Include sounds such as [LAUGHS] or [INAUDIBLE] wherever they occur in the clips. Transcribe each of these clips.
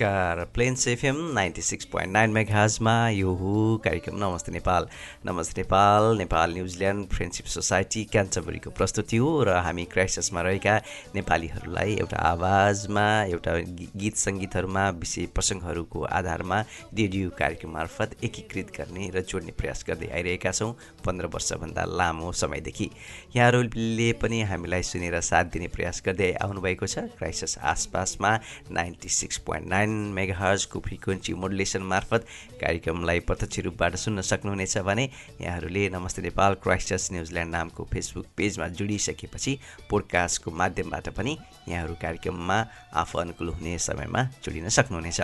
नमस्कार। Plains FM ninety six point nine मेघाजमा यो हो कार्यक्रम। Namaste Nepal. Namaste Nepal. Nepal New Zealand friendship society क्यान्चबरीको प्रस्तुति हो र हामी क्राइसिसमा रहेका नेपालीहरूलाई एउटा आवाजमा एउटा गीत सङ्गीतहरूमा विषय प्रसङ्गहरूको आधारमा रेडियो कार्यक्रम मार्फत एकीकृत गर्ने र जोड्ने प्रयास गर्दै आइरहेका छौँ पन्ध्र वर्षभन्दा लामो समयदेखि। यहाँहरूले पनि हामीलाई सुनेर साथ दिने प्रयास गर्दै आउनुभएको छ। क्राइसिस आसपासमा नाइन्टी सिक्स पोइन्ट नाइन मेगाहर्जको फ्रिक्वेन्सी मोडुलेसन मार्फत कार्यक्रमलाई प्रत्यक्ष रूपबाट सुन्न सक्नुहुनेछ भने यहाँहरूले नमस्ते नेपाल क्राइस्टर्स न्युजिल्यान्ड नामको फेसबुक पेजमा जोडिसकेपछि पोडकास्टको माध्यमबाट पनि यहाँहरू कार्यक्रममा आफू अनुकूल हुने समयमा जोडिन सक्नुहुनेछ।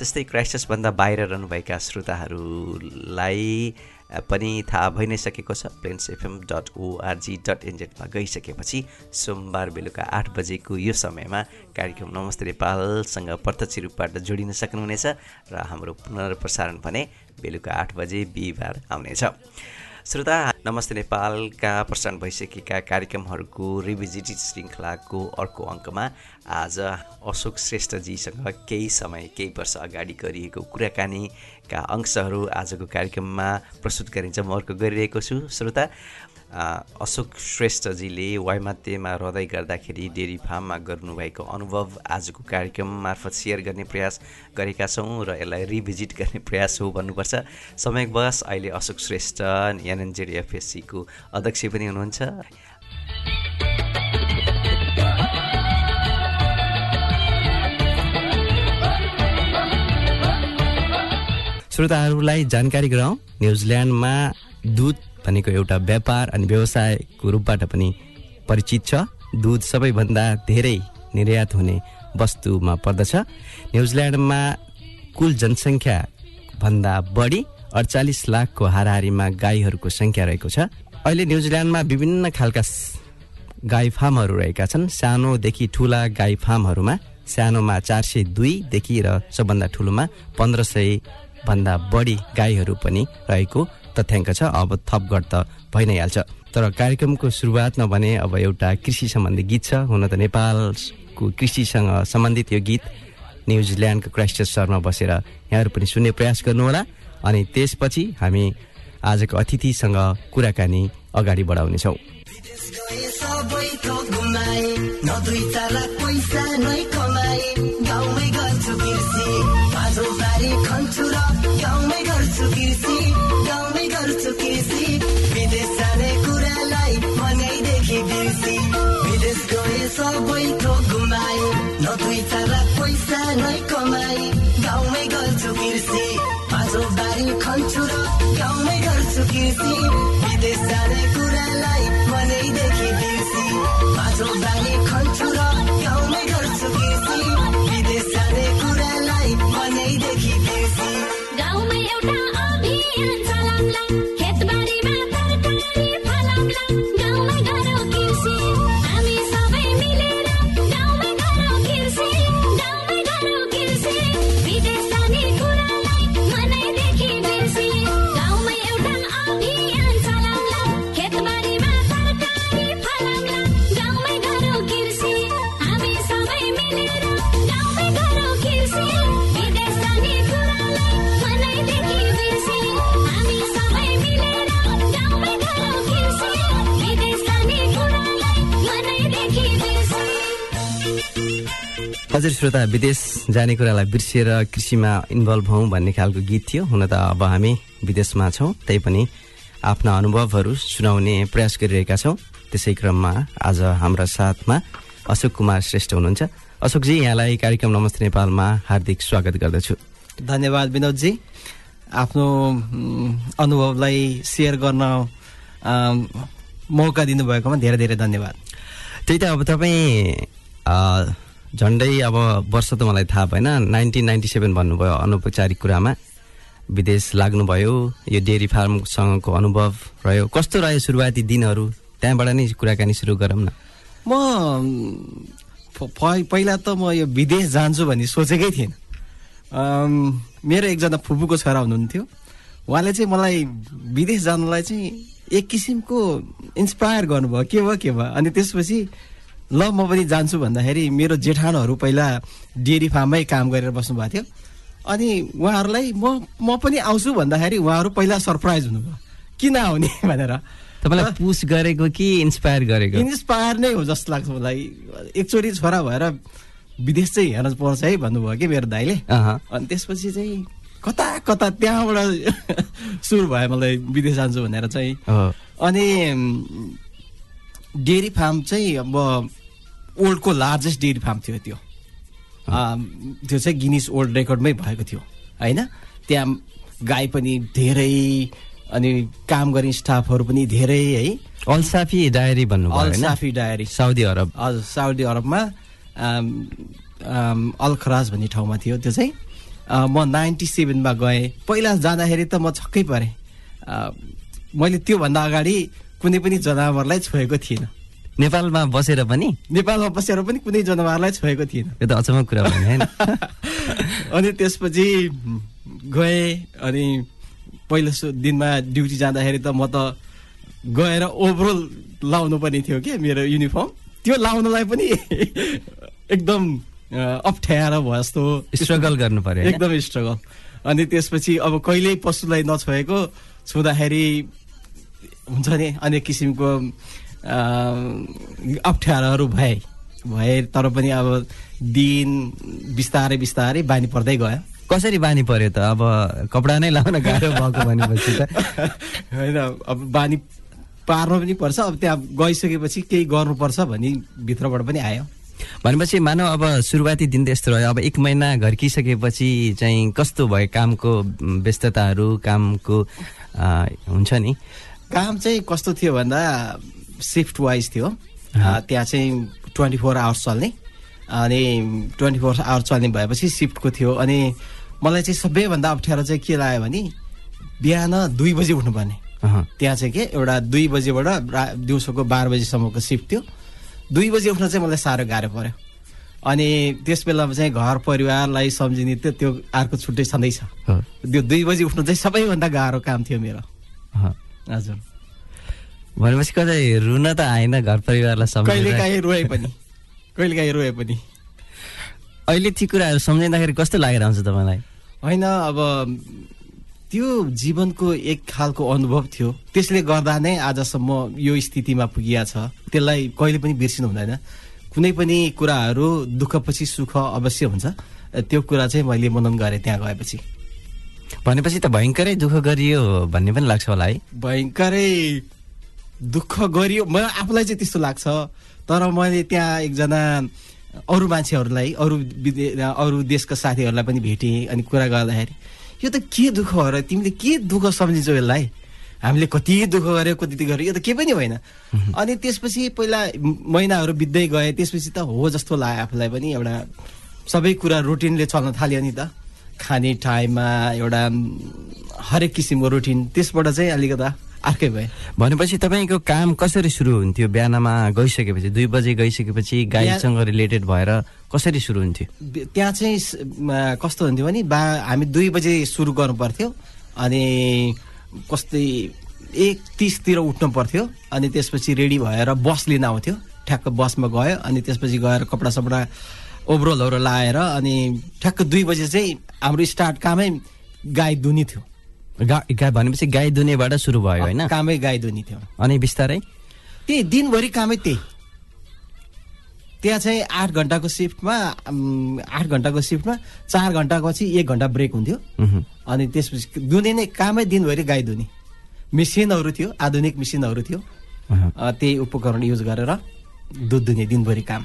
जस्तै क्राइस्टर्सभन्दा बाहिर रहनुभएका श्रोताहरूलाई पनि थाहा भइ नै सकेको छ Plains FM dot ORG dot एनजेडमा गइसकेपछि सोमबार बेलुका आठ बजेको यो समयमा कार्यक्रम नमस्ते नेपालसँग प्रत्यक्ष रूपबाट जोडिन सक्नुहुनेछ र हाम्रो पुनर्प्रसारण भने बेलुका आठ बजे बिहिबार आउनेछ। श्रोता नमस्ते नेपालका प्रसारण भइसकेका कार्यक्रमहरूको रिभिजिटेड श्रृङ्खलाको अर्को अङ्कमा आज अशोक श्रेष्ठजीसँग केही समय केही वर्ष अगाडि गरिएको कुराकानीका अंशहरू आजको कार्यक्रममा प्रस्तुत गरिन्छ। म अर्को गरिरहेको छु। श्रोता अशोक श्रेष्ठजीले वाइमातेमा रहँदै गर्दाखेरि डेरी फार्ममा गर्नुभएको अनुभव आजको कार्यक्रम मार्फत सेयर गर्ने प्रयास गरेका छौँ र यसलाई रिभिजिट गर्ने प्रयास हो भन्नुपर्छ। समयवश अहिले अशोक श्रेष्ठ एनएनजेड एफएससीको अध्यक्ष पनि हुनुहुन्छ। श्रोताहरूलाई जानकारी गराउँ। न्युजिल्यान्डमा दुध भनेको एउटा व्यापार अनि व्यवसायको रूपबाट पनि परिचित छ। दुध सबैभन्दा धेरै निर्यात हुने वस्तुमा पर्दछ। न्युजिल्यान्डमा कुल जनसङ्ख्याभन्दा बढी अडचालिस लाखको हाराहारीमा गाईहरूको सङ्ख्या रहेको छ। अहिले न्युजिल्यान्डमा विभिन्न खालका गाई फार्महरू रहेका छन्। सानोदेखि ठुला गाई फार्महरूमा सानोमा चार सय दुईदेखि र सबभन्दा ठुलोमा पन्ध्र सय भन्दा बढी गाईहरू पनि रहेको तथ्याङ्क छ अब थप घट त भइ नै हाल्छ तर कार्यक्रमको सुरुवातमा भने अब एउटा कृषि सम्बन्धी गीत छ हुन त नेपालको कृषिसँग सम्बन्धित यो गीत। न्युजिल्यान्डको क्राइस्ट सहरमा बसेर यहाँहरू पनि सुन्ने प्रयास गर्नुहोला। अनि त्यसपछि हामी आजको अतिथिसँग कुराकानी अगाडि बढाउनेछौँ। लाख पैसा नै कमाए गाउँमै गर्छु कृषि पाँचौँ बारी खन्छु र गाउँमै गर्छु विदेश जाने कुरालाई मनैदेखि बिर्सी बारी खन्छु र गाउँमै गर्छु कृषि विदेश हजुर श्रोता विदेश जाने कुरालाई बिर्सिएर कृषिमा इन्भल्भ हौँ भन्ने खालको गीत थियो। हुन त अब हामी विदेशमा छौँ त्यही पनि आफ्ना अनुभवहरू सुनाउने प्रयास गरिरहेका छौँ। त्यसै क्रममा आज हाम्रा साथमा अशोक कुमार श्रेष्ठ हुनुहुन्छ। अशोकजी यहाँलाई कार्यक्रम नमस्ते नेपालमा हार्दिक स्वागत गर्दछु। धन्यवाद विनोदजी। आफ्नो अनुभवलाई सेयर गर्न मौका दिनुभएकोमा धेरै धेरै धन्यवाद। त्यही त अब तपाईँ झन्डै अब वर्ष त मलाई थाहा भएन। नाइन्टिन नाइन्टी सेभेन भन्नुभयो अनौपचारिक कुरामा। विदेश लाग्नुभयो यो डेरी फार्मसँगको अनुभव रह्यो। कस्तो रह्यो सुरुवाती दिनहरू? त्यहाँबाट नै कुराकानी सुरु गरौँ न। म पहिला त म यो विदेश जान्छु भन्ने सोचेकै थिएन। मेरो एकजना फुपूको छोरा हुनुहुन्थ्यो। उहाँले चाहिँ मलाई विदेश जानुलाई चाहिँ एक किसिमको इन्सपायर गर्नुभयो। के भयो के भयो? अनि त्यसपछि ल म पनि जान्छु भन्दाखेरि मेरो जेठानहरू पहिला डेरी फार्ममै काम गरेर बस्नुभएको थियो। अनि उहाँहरूलाई म म पनि आउँछु भन्दाखेरि उहाँहरू पहिला सरप्राइज हुनुभयो। किन आउने [LAUGHS] भनेर। तपाईँलाई पुस गरेको कि इन्सपायर गरेको? इन्सपायर नै हो जस्तो लाग्छ मलाई। एकचोटि छोरा भएर विदेश चाहिँ हेर्न पर्छ है भन्नुभयो कि मेरो दाइले अनि त्यसपछि चाहिँ कता कता त्यहाँबाट [LAUGHS] सुरु भयो मलाई विदेश जान्छु भनेर चाहिँ। अनि डेरी फार्म चाहिँ अब ओल्डको लार्जेस्ट डेरी फार्म थियो त्यो। त्यो चाहिँ गिनिस ओल्ड रेकर्डमै भएको थियो होइन? त्यहाँ गाई पनि धेरै अनि काम गर्ने स्टाफहरू पनि धेरै है? अल्साफी डायरी भन्नु अल्साफी डायरी। Saudi Arab. हजुर साउदी अरबमा अल्खराज भन्ने ठाउँमा थियो त्यो चाहिँ। म नाइन्टी सेभेनमा गएँ। पहिला जाँदाखेरि त म छक्कै परेँ। मैले त्योभन्दा अगाडि कुनै पनि जनावरलाई छोएको थिइनँ। नेपालमा बसेर पनि नेपालमा बसेर पनि कुनै जनावरलाई छोएको थिएन। यो त अचम्म कुरा [LAUGHS] अनि त्यसपछि गएँ अनि पहिलो दिनमा ड्युटी जाँदाखेरि त म त गएर ओभरअल लाउनु पनि थियो कि मेरो युनिफर्म। त्यो लाउनलाई पनि [LAUGHS] एकदम अप्ठ्यारो भयो जस्तो। स्ट्रगल गर्नु पर्यो। एकदम स्ट्रगल अनि त्यसपछि अब कहिल्यै पशुलाई नछोएको छुँदाखेरि हुन्छ नि अनेक किसिमको अप्ठ्यारोहरू भए। भए तर पनि अब दिन बिस्तारै बिस्तारै बानी पर्दै गयो। कसरी बानी पर्यो त? अब कपडा नै लाउन गाह्रो भएको भनेपछि त। [LAUGHS] होइन अब बानी पार्नु पनि पर्छ अब त्यहाँ गइसकेपछि केही गर्नुपर्छ भनी भित्रबाट पनि आयो। भनेपछि मानव अब सुरुवाती दिन त यस्तो रह्यो। अब एक महिना घर्किसकेपछि चाहिँ कस्तो भयो कामको व्यस्तताहरू कामको हुन्छ नि? काम चाहिँ कस्तो थियो भन्दा सिफ्ट वाइज थियो। त्यहाँ चाहिँ ट्वेन्टी फोर आवर्स चल्ने। अनि ट्वेन्टी फोर आवर्स चल्ने भएपछि सिफ्टको थियो। अनि मलाई चाहिँ सबैभन्दा अप्ठ्यारो चाहिँ के लाग्यो भने बिहान दुई बजी उठ्नुपर्ने। त्यहाँ चाहिँ के एउटा दुई बजीबाट दिउँसोको बाह्र बजीसम्मको सिफ्ट थियो। दुई बजी उठ्न चाहिँ मलाई साह्रो गाह्रो पर्यो अनि त्यस बेलामा चाहिँ घर परिवारलाई सम्झिने त्यो त्यो अर्को छुट्टै छँदैछ। त्यो दुई बजी उठ्नु चाहिँ सबैभन्दा गाह्रो काम थियो मेरो। हजुर। भनेपछि कतै रुन त आएन घर परिवारलाई कहिले काहीँ रोए पनि। कहिले काहीँ रोए पनि। अहिले ती कुराहरू सम्झिँदाखेरि कस्तो लागेर आउँछ तपाईँलाई? होइन अब त्यो जीवनको एक खालको अनुभव थियो। त्यसले गर्दा नै आजसम्म यो स्थितिमा पुगिया छ। त्यसलाई कहिले पनि बिर्सिनु हुँदैन। कुनै पनि कुराहरू दुःखपछि सुख अवश्य हुन्छ। त्यो कुरा चाहिँ मैले मनन गरेँ त्यहाँ गएपछि। भनेपछि त भयङ्करै दुःख गरियो भन्ने पनि लाग्छ होला है। भयङ्करै दुःख गरियो। म आफूलाई चाहिँ त्यस्तो लाग्छ। तर मैले त्यहाँ एकजना अरू मान्छेहरूलाई अरू अरू देशका साथीहरूलाई पनि भेटेँ अनि कुरा गर्दाखेरि यो त के दुःख हो र तिमीले के दुःख सम्झिन्छौ यसलाई? हामीले कति दुःख गऱ्यो कति गऱ्यो यो त केही पनि होइन। [LAUGHS] अनि त्यसपछि पहिला महिनाहरू बित्दै गए त्यसपछि त हो जस्तो लाग्यो आफूलाई पनि एउटा सबै कुरा रुटिनले चल्न थाल्यो नि त। खाने टाइममा एउटा हरेक किसिमको रुटिन त्यसबाट चाहिँ अलिकता अर्कै भए भनेपछि तपाईँको काम कसरी सुरु हुन्थ्यो? बिहानमा गइसकेपछि दुई बजे गइसकेपछि गाईसँग रिलेटेड भएर कसरी सुरु हुन्थ्यो? त्यहाँ चाहिँ कस्तो हुन्थ्यो भने बा हामी दुई बजे सुरु गर्नु पर्थ्यो अनि कस्तै एक तिसतिर उठ्नु पर्थ्यो अनि त्यसपछि रेडी भएर बस लिन आउँथ्यो। ठ्याक्क बसमा गयो अनि त्यसपछि गएर कपडा सपडा ओभरअलहरू लाएर अनि ठ्याक्क दुई बजे चाहिँ हाम्रो स्टार्ट कामै गाई दुनी थियो। गाई भनेपछि गाई दुनेबाट सुरु भयो होइन? कामै गाई दुनी थियो। अनि बिस्तारै? त्यही दिनभरि कामै त्यही। त्यहाँ चाहिँ आठ घन्टाको सिफ्टमा आठ घन्टाको सिफ्टमा चार घन्टाको पछि एक घन्टा ब्रेक हुन्थ्यो। अनि त्यसपछि दुने नै कामै दिनभरि गाई दुने। मेसिनहरू थियो आधुनिक मेसिनहरू थियो। त्यही उपकरण युज गरेर दुध दुने दिनभरि काम।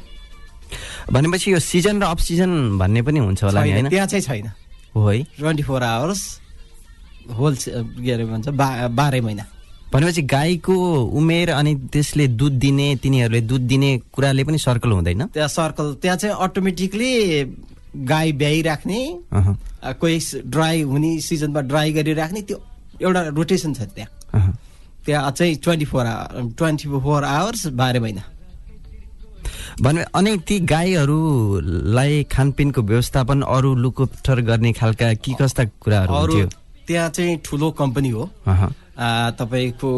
भनेपछि यो सिजन र अफ सिजन भन्ने पनि हुन्छ होला त्यहाँ चाहिँ छैन। हो है। ट्वेन्टी फोर आवर्स होल के अरे भन्छ बा बाह्रै महिना। भनेपछि गाईको उमेर अनि त्यसले दुध दिने तिनीहरूले दुध दिने कुराले पनि सर्कल हुँदैन? त्यहाँ सर्कल त्यहाँ चाहिँ अटोमेटिकली गाई ब्याइराख्ने कोही ड्राई हुने सिजनमा ड्राई गरिराख्ने त्यो एउटा रोटेसन छ त्यहाँ। त्यहाँ चाहिँ twenty four hour twenty four hours बाह्र महिना। भने अनि ती गाईहरूलाई खानपिनको व्यवस्थापन अरू लुकोपठर गर्ने खालका के कस्ता कुराहरू त्यहाँ चाहिँ ठुलो कम्पनी हो। तपाईँको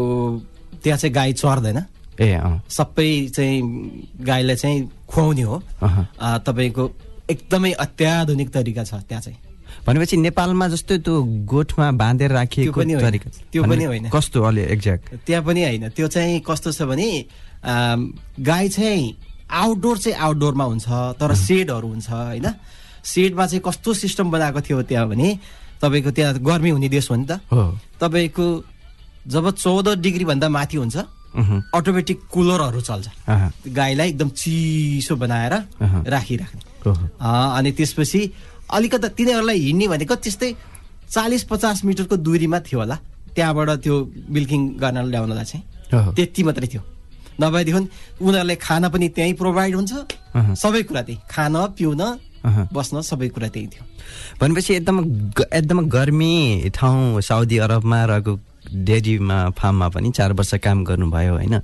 त्यहाँ चाहिँ गाई चर्दैन। ए सबै चाहिँ गाईलाई चाहिँ खुवाउने हो। तपाईँको एकदमै अत्याधुनिक तरिका छ त्यहाँ चाहिँ। भनेपछि नेपालमा जस्तो त्यो गोठमा बाँधेर राखिएको त्यो पनि होइन। तरिका त्यो पनि होइन। कस्तो अलि एक्ज्याक्ट त्यहाँ पनि होइन। त्यो चाहिँ कस्तो छ भने गाई चाहिँ आउटडोर चाहिँ आउटडोरमा हुन्छ तर सेडहरू हुन्छ होइन? सेडमा चाहिँ कस्तो सिस्टम बनाएको थियो त्यहाँ भने तपाईँको त्यहाँ गर्मी हुने देश हो नि त। तपाईँको जब चौध डिग्रीभन्दा माथि हुन्छ अटोमेटिक कुलरहरू चल्छ। गाईलाई एकदम चिसो बनाएर। राखिराख्ने। अनि त्यसपछि अलिकता तिनीहरूलाई हिँड्ने भनेको त्यस्तै चालिस पचास मिटरको दूरीमा थियो होला। त्यहाँबाट त्यो मिल्किङ गर्न ल्याउनलाई चाहिँ। त्यति मात्रै थियो। नभएदेखि उनीहरूलाई खाना पनि त्यहीँ प्रोभाइड हुन्छ। सबै कुरा त्यही। खान पिउन। बस्न सबै कुरा त्यही थियो। भनेपछि एकदम एकदम गर्मी ठाउँ साउदी अरबमा रहेको डेरीमा फार्ममा पनि चार वर्ष काम गर्नुभयो होइन?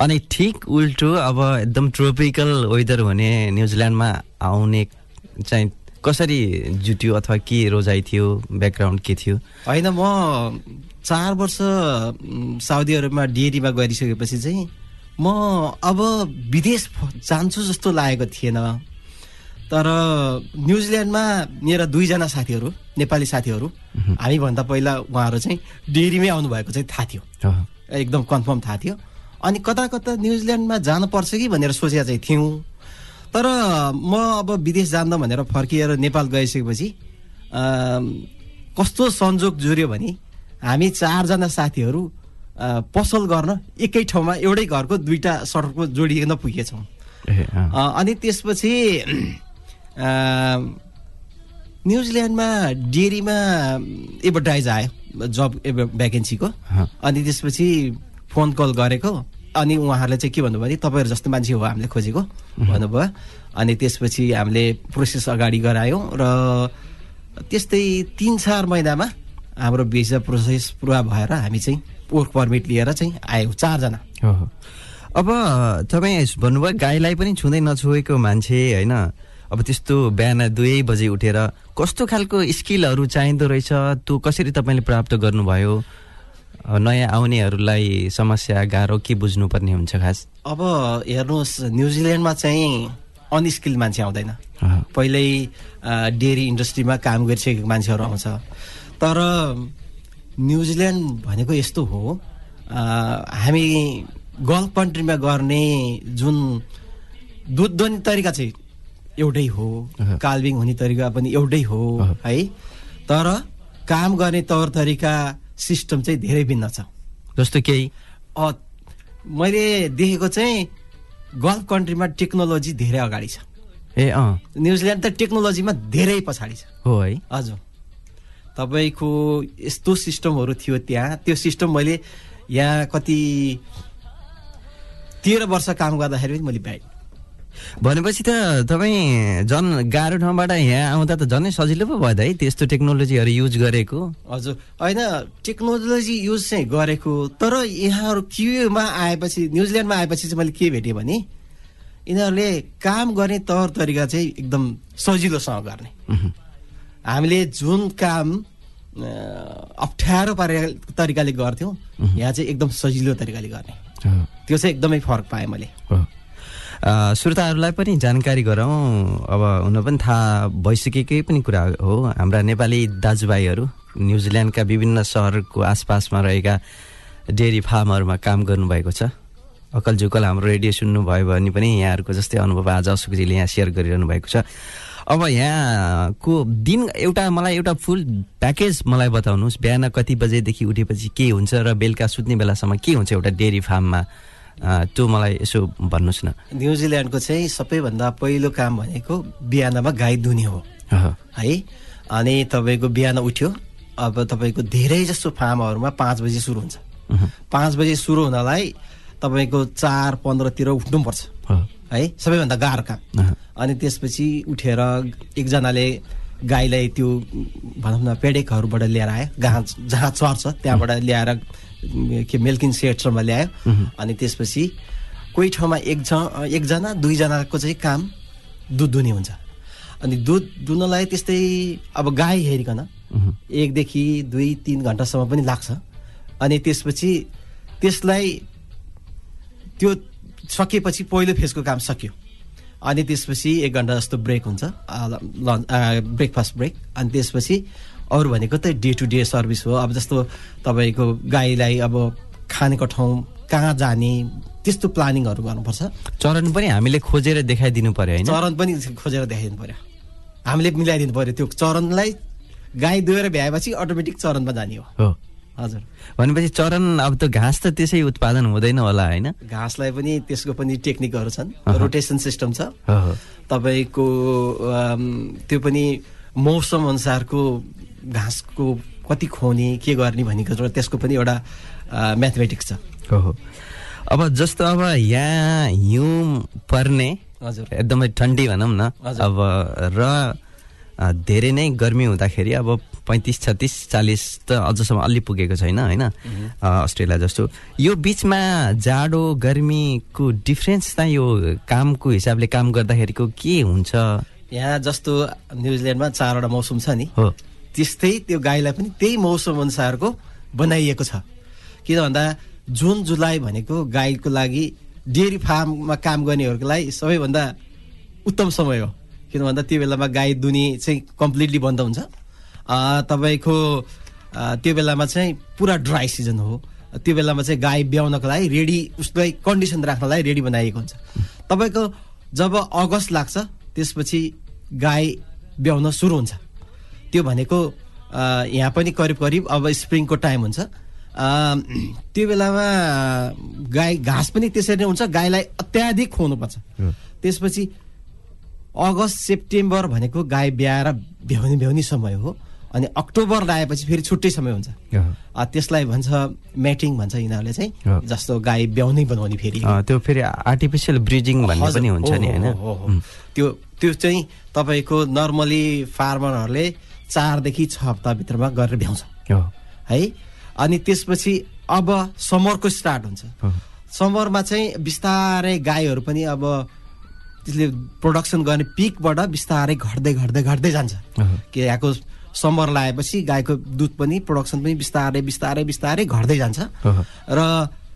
अनि ठिक उल्टो अब एकदम ट्रोपिकल वेदर हुने न्युजिल्यान्डमा आउने चाहिँ कसरी जुट्यो अथवा के रोजाइ थियो ब्याकग्राउन्ड के थियो? होइन म चार वर्ष साउदी अरबमा डेरीमा गरिसकेपछि चाहिँ म अब विदेश जान्छु जस्तो लागेको थिएन। तर न्युजिल्यान्डमा मेरा दुईजना साथीहरू नेपाली साथीहरू हामीभन्दा पहिला उहाँहरू चाहिँ डेरीमै आउनुभएको चाहिँ थाहा थियो। एकदम कन्फर्म थाहा थियो। अनि कता कता न्युजिल्यान्डमा जानुपर्छ कि भनेर सोचेका चाहिँ थियौँ। तर म अब विदेश जान्दा भनेर फर्किएर नेपाल गइसकेपछि कस्तो संजोग जुर्यो भने हामी चारजना साथीहरू पसल गर्न एकै ठाउँमा एउटै घरको दुईटा सडकको जोडिकन पुगेछौँ। अनि त्यसपछि न्युजिल्यान्डमा डेरीमा एडभर्टाइज आयो जब भ्याकेन्सीको। अनि त्यसपछि फोन कल गरेको। अनि उहाँहरूले चाहिँ के भन्नुभयो भने तपाईँहरू जस्तो मान्छे हो हामीले खोजेको। भन्नुभयो। अनि त्यसपछि हामीले प्रोसेस अगाडि गरायौँ र त्यस्तै तिन चार महिनामा हाम्रो भिजा प्रोसेस पुरा भएर हामी चाहिँ वर्क पर्मिट लिएर चाहिँ आयौँ चारजना। अब तपाईँ भन्नुभयो गाईलाई पनि छुँदै नछुएको मान्छे होइन? अब त्यस्तो बिहान दुवै बजे उठेर कस्तो खालको स्किलहरू चाहिँदो रहेछ त्यो कसरी तपाईँले प्राप्त गर्नुभयो? नयाँ आउनेहरूलाई समस्या गाह्रो के बुझ्नुपर्ने हुन्छ खास? अब हेर्नुहोस् न्युजिल्यान्डमा चाहिँ अनस्किल्ड मान्छे आउँदैन। पहिल्यै डेरी इन्डस्ट्रीमा काम गरिसकेको मान्छेहरू आउँछ। तर न्युजिल्यान्ड भनेको यस्तो हो हामी गल्फ कन्ट्रीमा गर्ने जुन दुध दोहने तरिका चाहिँ एउटै हो अहँ। काल्भिङ हुने तरिका पनि एउटै हो। है? तर काम गर्ने तौर तरिका सिस्टम चाहिँ धेरै भिन्न छ। जस्तो केही? मैले देखेको चाहिँ गल्फ कन्ट्रीमा टेक्नोलोजी धेरै अगाडि छ। ए अँ। न्युजिल्यान्ड त टेक्नोलोजीमा धेरै पछाडि छ। हो है। हजुर। तपाईँको यस्तो सिस्टमहरू थियो त्यहाँ त्यो सिस्टम मैले यहाँ कति तेह्र वर्ष काम गर्दाखेरि पनि मैले पाएँ। भनेपछि त तपाईँ झन् गाह्रो ठाउँबाट यहाँ आउँदा त झनै सजिलो पो भयो त है त्यस्तो टेक्नोलोजीहरू युज गरेको? हजुर। होइन टेक्नोलोजी युज चाहिँ गरेको तर यहाँहरू क्युमा आएपछि न्युजिल्यान्डमा आएपछि चाहिँ मैले के भेटेँ भने यिनीहरूले काम गर्ने तौर तरिका चाहिँ एकदम सजिलोसँग गर्ने। हामीले जुन काम अप्ठ्यारो पारे तरिकाले गर्थ्यौँ यहाँ चाहिँ एकदम सजिलो तरिकाले गर्ने। त्यो चाहिँ एकदमै फरक पाएँ मैले। श्रोताहरूलाई पनि जानकारी गराउँ अब हुन पनि थाहा भइसकेकै पनि कुरा हो। हाम्रा नेपाली दाजुभाइहरू न्युजिल्यान्डका विभिन्न सहरको आसपासमा रहेका डेरी फार्महरूमा काम गर्नुभएको छ। अकल झुकल हाम्रो रेडियो सुन्नुभयो भने पनि यहाँहरूको जस्तै अनुभव आज अशोकजीले यहाँ सेयर गरिरहनु भएको छ। अब यहाँको दिन एउटा मलाई एउटा फुल प्याकेज मलाई बताउनुहोस्। बिहान कति बजेदेखि उठेपछि के हुन्छ र बेलुका सुत्ने बेलासम्म के हुन्छ एउटा डेरी फार्ममा? त्यो मलाई यसो भन्नुहोस् न। न्युजिल्यान्डको चाहिँ सबैभन्दा पहिलो काम भनेको बिहानमा गाई दुने हो। है? अनि तपाईँको बिहान उठ्यो अब तपाईँको धेरै जस्तो फार्महरूमा पाँच बजी सुरु हुन्छ। पाँच बजी सुरु हुनलाई तपाईँको चार पन्ध्रतिर उठ्नुपर्छ। हो। है? सबैभन्दा गाह्रो काम। अनि त्यसपछि उठेर एकजनाले गाईलाई त्यो भनौँ न पेडेकहरूबाट लिएर आयो। जहाँ जहाँ चर्छ त्यहाँबाट ल्याएर के मिल्किङ सेटसम्म ल्यायो अनि त्यसपछि कोही ठाउँमा एकजना एकजना दुईजनाको चाहिँ काम दुध दुने हुन्छ। अनि दुध दुनलाई त्यस्तै अब गाई हेरिकन एकदेखि दुई तिन घन्टासम्म पनि लाग्छ। अनि त्यसपछि त्यसलाई त्यो सकिएपछि पहिलो फेजको काम सकियो। अनि त्यसपछि एक घन्टा जस्तो ब्रेक हुन्छ। Lunch breakfast break. अनि त्यसपछि अरू भनेको त डे टु डे सर्भिस हो। अब जस्तो तपाईँको गाईलाई अब खानेको ठाउँ कहाँ जाने त्यस्तो प्लानिङहरू गर्नुपर्छ। चरण पनि हामीले खोजेर देखाइदिनु पर्यो होइन? चरण पनि खोजेर देखाइदिनु पर्यो। हामीले मिलाइदिनु पर्यो त्यो चरणलाई गाई दुहेर भ्याएपछि अटोमेटिक चरणमा जाने हो। हो। हजुर। भनेपछि चरण अब त घाँस त त्यसै उत्पादन हुँदैन होला होइन? घाँसलाई पनि त्यसको पनि टेक्निकहरू छन्। रोटेसन सिस्टम छ। तपाईँको त्यो पनि मौसम अनुसारको घाँसको कति खुवाउने के गर्ने भनेको त्यसको पनि एउटा म्याथमेटिक्स छ। हो अब जस्तो अब यहाँ हिउँ पर्ने हजुर। एकदमै ठन्डी भनौँ न। अब र धेरै नै गर्मी हुँदाखेरि अब पैँतिस छत्तिस चालिस त अझसम्म अलि पुगेको छैन होइन? अस्ट्रेलिया जस्तो। यो बिचमा जाडो गर्मीको डिफ्रेन्स चाहिँ यो कामको हिसाबले काम गर्दाखेरिको के हुन्छ? यहाँ जस्तो न्युजिल्यान्डमा चारवटा मौसम छ नि। हो। त्यस्तै त्यो गाईलाई पनि त्यही मौसम अनुसारको बनाइएको छ। किन भन्दा जुन जुलाई भनेको गाईको लागि डेरी फार्ममा काम गर्नेहरूको लागि सबैभन्दा उत्तम समय हो। किन भन्दा त्यो बेलामा गाई दुनी चाहिँ कम्प्लिटली बन्द हुन्छ। तपाईँको त्यो बेलामा चाहिँ पुरा ड्राई सिजन हो। त्यो बेलामा चाहिँ गाई ब्याउनको लागि रेडी उसलाई कन्डिसन राख्नलाई रेडी बनाइएको हुन्छ। तपाईँको जब अगस्त लाग्छ त्यसपछि गाई ब्याउन सुरु हुन्छ। त्यो भनेको यहाँ पनि करिब करिब अब स्प्रिङको टाइम हुन्छ। त्यो बेलामा गाई घाँस पनि त्यसरी नै हुन्छ। गाईलाई अत्याधिक खुवाउनुपर्छ। त्यसपछि अगस्त सेप्टेम्बर भनेको गाई ब्याएर भ्याउने भ्याउने समय हो। अनि अक्टोबर लगाएपछि फेरि छुट्टै समय हुन्छ। त्यसलाई भन्छ म्याटिङ भन्छ यिनीहरूले। चाहिँ। जस्तो गाई ब्याउनै बनाउने फेरि। त्यो फेरि आर्टिफिसियल ब्रिजिङ भन्ने पनि हुन्छ नि होइन। त्यो त्यो चाहिँ तपाईँको नर्मली फार्मरहरूले चारदेखि छ हप्ताभित्रमा गरेर भ्याउँछ हो है अनि त्यसपछि अब समरको स्टार्ट हुन्छ। समरमा चाहिँ बिस्तारै गाईहरू पनि अब त्यसले प्रोडक्सन गर्ने पिकबाट बिस्तारै घट्दै घट्दै घट्दै जान्छ। कि यहाँको समर लगाएपछि गाईको दुध पनि प्रोडक्सन पनि बिस्तारै बिस्तारै बिस्तारै घट्दै जान्छ। र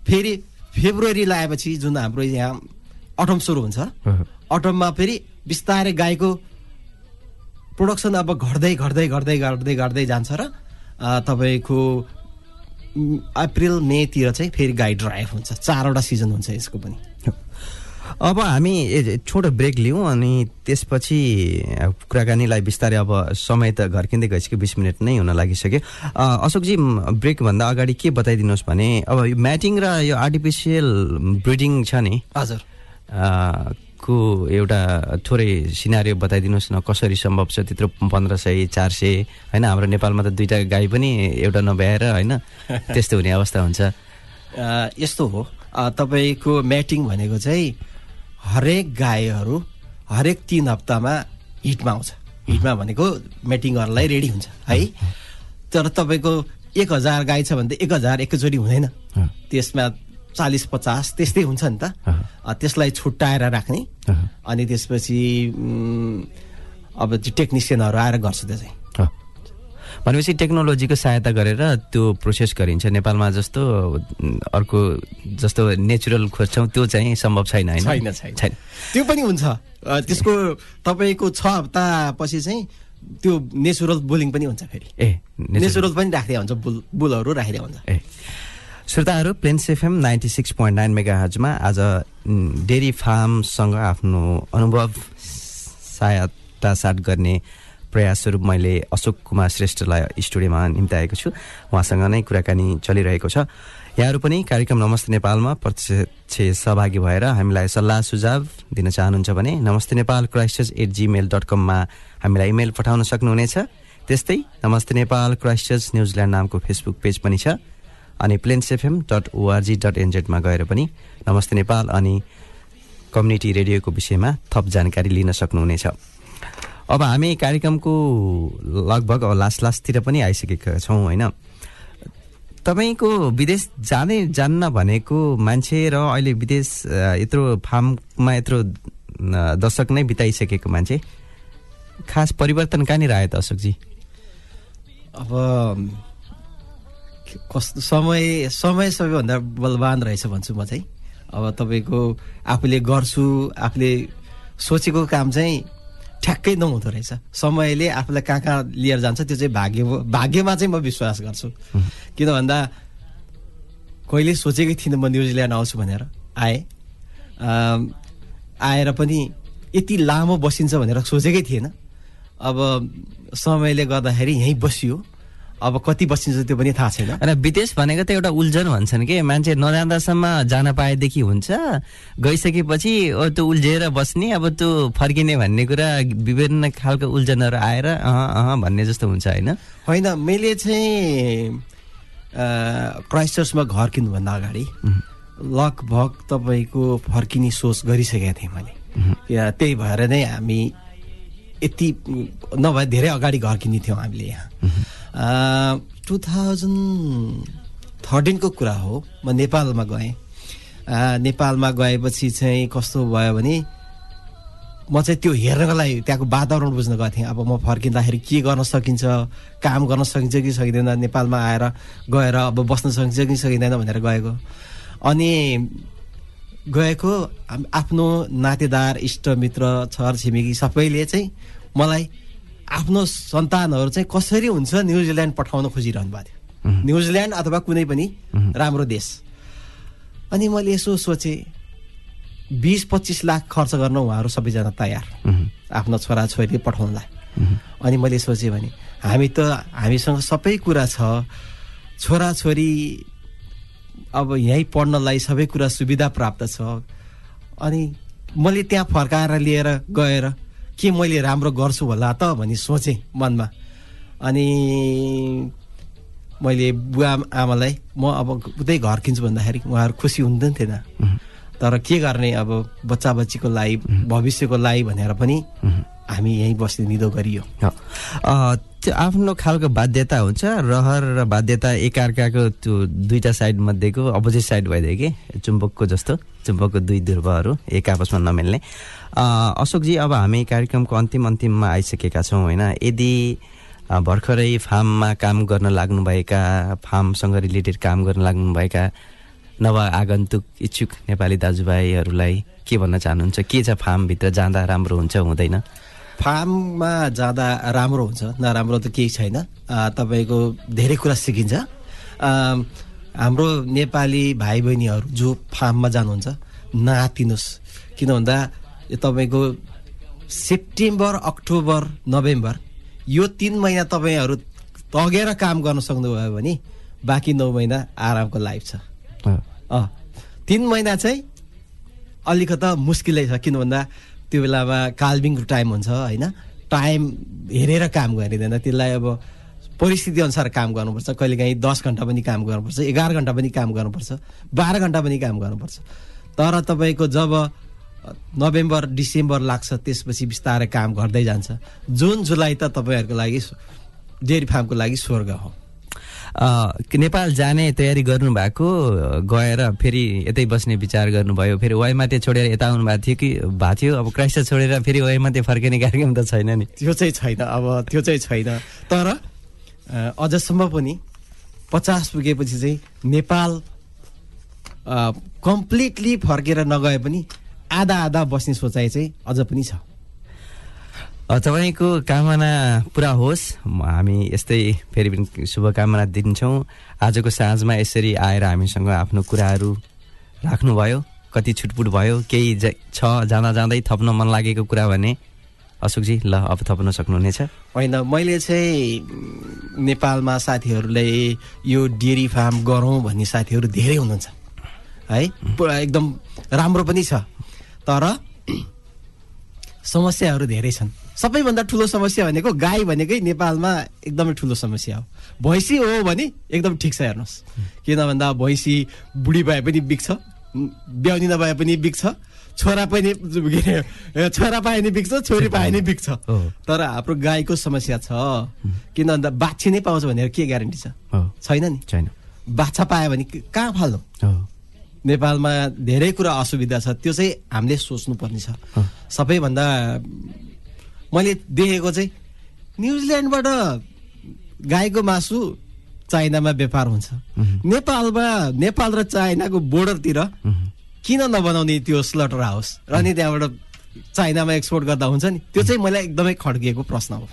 फेरि फेब्रुअरी लगाएपछि जुन हाम्रो यहाँ अटम सुरु हुन्छ। अटममा फेरि बिस्तारै गाईको प्रोडक्सन अब घट्दै घट्दै घट्दै घट्दै घट्दै जान्छ र तपाईँको अप्रिल मेतिर चाहिँ फेरि गाई ड्राई हुन्छ। चारवटा सिजन हुन्छ यसको पनि। अब हामी छोटो ब्रेक लिउँ अनि त्यसपछि कुराकानीलाई बिस्तारै अब समय त घर्किँदै गइसक्यो बिस मिनट नै हुन लागिसक्यो। अशोकजी ब्रेकभन्दा अगाडि के बताइदिनुहोस् भने अब यो म्याटिङ र यो आर्टिफिसियल ब्रिडिङ छ नि? हजुर। को एउटा थोरै सिनारी बताइदिनुहोस् न कसरी सम्भव छ? त्यत्रो पन्ध्र सय चार सय होइन? हाम्रो नेपालमा त दुईवटा गाई पनि एउटा नभ्याएर होइन? [LAUGHS] त्यस्तो हुने अवस्था हुन्छ। यस्तो हो। तपाईँको म्याटिङ भनेको चाहिँ हरेक गाईहरू हरेक तिन हप्तामा हिटमा आउँछ। हिटमा भनेको म्याटिङ गर्नलाई रेडी हुन्छ है? तर तपाईँको एक हजार गाई छ भने त एक हजार एकैचोटि हुँदैन। त्यसमा चालिस पचास त्यस्तै हुन्छ नि त। त्यसलाई छुट्याएर राख्ने। अनि त्यसपछि अब त्यो टेक्निसियनहरू आएर गर्छ त्यो चाहिँ। भनेपछि टेक्नोलोजीको सहायता गरेर त्यो प्रोसेस गरिन्छ। नेपालमा जस्तो अर्को जस्तो नेचुरल खोज्छौँ त्यो चाहिँ सम्भव छैन होइन? छैन त्यो पनि हुन्छ। त्यसको तपाईँको छ हप्ता पछि चाहिँ त्यो नेचुरल बुलिङ पनि हुन्छ फेरि। ए नेचुरल पनि राखिदिया हुन्छ बुल बुलहरू राखिदिया हुन्छ। ए। श्रोताहरू Plains FM ninety six point nine mega हजमा आज डेरी फार्मसँग आफ्नो अनुभव सहायता साट गर्ने प्रयासहरू मैले अशोक कुमार श्रेष्ठलाई स्टुडियोमा निम्ताएको छु। उहाँसँग नै कुराकानी चलिरहेको छ। यहाँहरू पनि कार्यक्रम नमस्ते नेपालमा प्रत्यक्ष सहभागी भएर हामीलाई सल्लाह सुझाव दिन चाहनुहुन्छ भने नमस्ते नेपाल क्राइस्टर्स एट जिमेल डट कममा हामीलाई इमेल पठाउन सक्नुहुनेछ। त्यस्तै नमस्ते नेपाल क्राइस्टर्स न्युजिल्यान्ड नामको फेसबुक पेज पनि छ। अनि Plains FM dot ORG dot एनजेडमा गएर पनि नमस्ते नेपाल अनि कम्युनिटी रेडियोको विषयमा थप जानकारी लिन सक्नुहुनेछ। अब हामी कार्यक्रमको लगभग लास्ट लास्टतिर पनि आइसकेका छौँ होइन? तपाईँको विदेश जाने जान्न भनेको मान्छे र अहिले विदेश यत्रो फार्ममा यत्रो दशक नै बिताइसकेको मान्छे खास परिवर्तन कहाँनिर आयो त अशोकजी अब कस्तो समय समय सबैभन्दा बलवान रहेछ भन्छु म चाहिँ। अब तपाईँको आफूले गर्छु आफूले सोचेको काम चाहिँ ठ्याक्कै नहुँदो रहेछ। समयले आफूलाई कहाँ कहाँ लिएर जान्छ त्यो चाहिँ भाग्य भाग्यमा चाहिँ म विश्वास गर्छु। किन भन्दा कहिले सोचेकै थिइनँ म न्युजिल्यान्ड आउँछु भनेर। आएँ। आएर पनि यति लामो बसिन्छ भनेर सोचेकै थिएन। अब समयले गर्दाखेरि यहीँ बसियो। अब कति बसिन्छ त्यो पनि थाहा छैन। र विदेश भनेको त एउटा उल्झन भन्छन् कि? मान्छे नजाँदासम्म जान पाएदेखि हुन्छ। गइसकेपछि त्यो उल्झेर बस्ने अब त्यो फर्किने भन्ने कुरा विभिन्न खालको उल्झनहरू आएर अह अह भन्ने जस्तो हुन्छ होइन? होइन मैले चाहिँ क्राइस्टर्समा घर किन्नुभन्दा अगाडि लगभग तपाईँको फर्किने सोच गरिसकेका थिएँ मैले। त्यही भएर नै हामी यति नभए धेरै अगाडि घर किन्ने थियौँ हामीले यहाँ। टु थाउजन्ड थर्टिनको कुरा हो। म नेपालमा गएँ। नेपालमा गएपछि चाहिँ कस्तो भयो भने म चाहिँ त्यो हेर्नको लागि त्यहाँको वातावरण बुझ्न गएको थिएँ। अब म फर्किँदाखेरि के गर्न सकिन्छ काम गर्न सकिन्छ कि सकिँदैन नेपालमा आएर गएर अब बस्न सकिन्छ कि सकिँदैन भनेर गएको। अनि गएको आफ्नो नातेदार इष्टमित्र छरछिमेकी सबैले चाहिँ मलाई आफ्नो सन्तानहरू चाहिँ कसरी हुन्छ न्युजिल्यान्ड पठाउन खोजिरहनु भएको थियो। न्युजिल्यान्ड अथवा कुनै पनि राम्रो देश। अनि मैले यसो सोचेँ बिस पच्चिस लाख खर्च गर्न उहाँहरू सबैजना तयार। आफ्नो छोराछोरी पठाउनलाई। अनि मैले सोचेँ भने हामी त हामीसँग सबै कुरा छ। छोराछोरी अब यहीँ पढ्नलाई सबै कुरा सुविधा प्राप्त छ। अनि मैले त्यहाँ फर्काएर लिएर गएर के मैले राम्रो गर्छु होला त भनी सोचेँ मनमा। अनि मैले बुवा आमालाई म अब उतै घर किन्छु भन्दाखेरि उहाँहरू खुसी हुँदैन थिएन। तर के गर्ने अब बच्चा बच्चीको लागि भविष्यको लागि भनेर पनि हामी यहीँ बस्ने निदो गरियो। त्यो आफ्नो खालको बाध्यता हुन्छ? रहर र बाध्यता एकअर्काको त्यो दुईवटा साइड मध्येको अपोजिट साइड भइदियो कि? चुम्बकको जस्तो चुम्बकको दुई ध्रुवहरू एक आपसमा नमिल्ने। अशोकजी अब हामी कार्यक्रमको अन्तिम अन्तिममा आइसकेका छौँ होइन? यदि भर्खरै फार्ममा काम गर्न लाग्नुभएका फार्मसँग रिलेटेड काम गर्न लाग्नुभएका नव आगन्तुक इच्छुक नेपाली दाजुभाइहरूलाई के भन्न चाहनुहुन्छ? के छ फार्मभित्र? जाँदा राम्रो हुन्छ हुँदैन? फार्ममा जाँदा राम्रो हुन्छ नराम्रो त केही छैन। तपाईँको धेरै कुरा सिकिन्छ। हाम्रो नेपाली भाइ बहिनीहरू जो फार्ममा जानुहुन्छ नआतिनुहोस्। किन भन्दा तपाईँको सेप्टेम्बर अक्टोबर नोभेम्बर यो तिन महिना तपाईँहरू तगेर काम गर्न सक्नुभयो भने बाँकी नौ महिना आरामको लाइफ छ। तिन महिना चाहिँ अलिकता मुस्किलै छ किन भन्दा त्यो बेलामा काल्बिङको टाइम हुन्छ होइन? टाइम हेरेर काम गरिँदैन। त्यसलाई अब परिस्थिति अनुसार काम गर्नुपर्छ। कहिलेकाहीँ दस घन्टा पनि काम गर्नुपर्छ एघार घन्टा पनि काम गर्नुपर्छ बाह्र घन्टा पनि काम गर्नुपर्छ। तर तपाईँको जब नोभेम्बर डिसेम्बर लाग्छ त्यसपछि बिस्तारै काम गर्दै जान्छ। जुन जुलाई त तपाईँहरूको लागि डेरी फार्मको लागि स्वर्ग हो। नेपाल जाने तयारी गर्नुभएको गएर फेरि यतै बस्ने विचार गर्नुभयो। फेरि वाइमाते छोडेर यता आउनु भएको थियो कि भएको थियो? अब क्राइस्ट छोडेर फेरि वाइमाते फर्किने कार्यक्रम त छैन नि। त्यो चाहिँ छैन अब त्यो चाहिँ छैन। तर अझसम्म पनि पचास पुगेपछि चाहिँ नेपाल कम्प्लिटली फर्केर नगए पनि आधा आधा बस्ने सोचाइ चाहिँ अझ पनि छ। तपाईँको कामना पुरा होस्। हामी यस्तै फेरि पनि शुभकामना दिन्छौँ। आजको साँझमा यसरी आएर हामीसँग आफ्नो कुराहरू राख्नुभयो। कति छुटपुट भयो केही छ जाँदा जाँदै थप्न मन लागेको कुरा भने अशोकजी ल अब थप्न सक्नुहुनेछ। होइन मैले चाहिँ नेपालमा साथीहरूले यो डेरी फार्म गरौँ भन्ने साथीहरू धेरै हुनुहुन्छ। है एकदम राम्रो पनि छ। तर समस्याहरू धेरै छन्। सबैभन्दा ठुलो समस्या भनेको गाई भनेकै नेपालमा एकदमै ठुलो समस्या हो। भैँसी हो भने एकदम ठिक छ हेर्नुहोस्। किन भन्दा भैँसी बुढी भए पनि बिग्छ ब्याउनी नभए पनि बिग्छ छोरा पनि के अरे, छोरा पाए नि बिग्छ छोरी पाए नि बिग्छ हो। तर हाम्रो गाईको समस्या छ। किन भन्दा बाछी नै पाउँछ भनेर के ग्यारेन्टी छ? छैन नि। छैन। बाछा पायो भने कहाँ फाल्नु? नेपालमा धेरै कुरा असुविधा छ त्यो चाहिँ हामीले सोच्नुपर्ने छ सबैभन्दा मैले देखेको चाहिँ न्युजिल्यान्डबाट गाईको मासु चाइनामा व्यापार हुन्छ। नेपालमा नेपाल र चाइनाको बोर्डरतिर किन नबनाउने त्यो स्लटर हाउस? र अनि त्यहाँबाट चाइनामा एक्सपोर्ट गर्दा हुन्छ नि? त्यो चाहिँ मलाई एकदमै खड्किएको प्रश्न हो।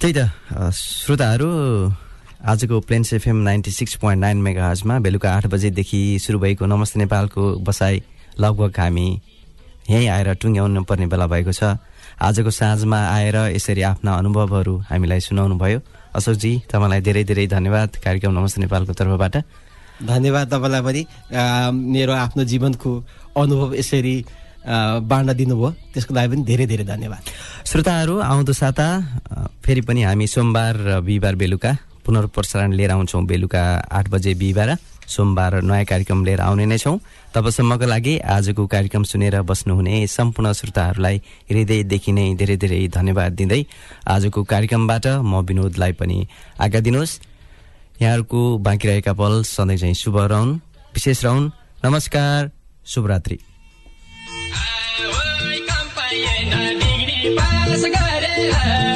त्यही त श्रोताहरू आजको Plains FM ninety six point nine mega हजमा बेलुका आठ बजेदेखि सुरु भएको नमस्ते नेपालको बसाइ लगभग हामी यहीँ आएर टुङ्ग्याउनु पर्ने बेला भएको छ। आजको साँझमा आएर यसरी आफ्ना अनुभवहरू हामीलाई सुनाउनु भयो अशोकजी तपाईँलाई धेरै धेरै धन्यवाद। कार्यक्रम नमस्ते नेपालको तर्फबाट। धन्यवाद तपाईँलाई पनि। मेरो आफ्नो जीवनको अनुभव यसरी बाँड्न दिनुभयो। त्यसको लागि पनि धेरै धेरै धन्यवाद। श्रोताहरू आउँदो साता फेरि पनि हामी सोमबार र बिहिबार बेलुका पुनर्प्रसारण लिएर आउँछौँ बेलुका आठ बजे बिहिबार सोमबार नयाँ कार्यक्रम लिएर आउने नै छौँ। तबसम्मको लागि आजको कार्यक्रम सुनेर बस्नुहुने सम्पूर्ण श्रोताहरूलाई हृदयदेखि नै धेरै धेरै धन्यवाद दिँदै आजको कार्यक्रमबाट म विनोदलाई पनि आज्ञा दिनुहोस्। यहाँहरूको बाँकी रहेका पल सधैँ चाहिँ शुभ रहन् विशेष रहन्। नमस्कार शुभरात्रि।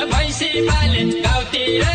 भैँसी गाउँतिरै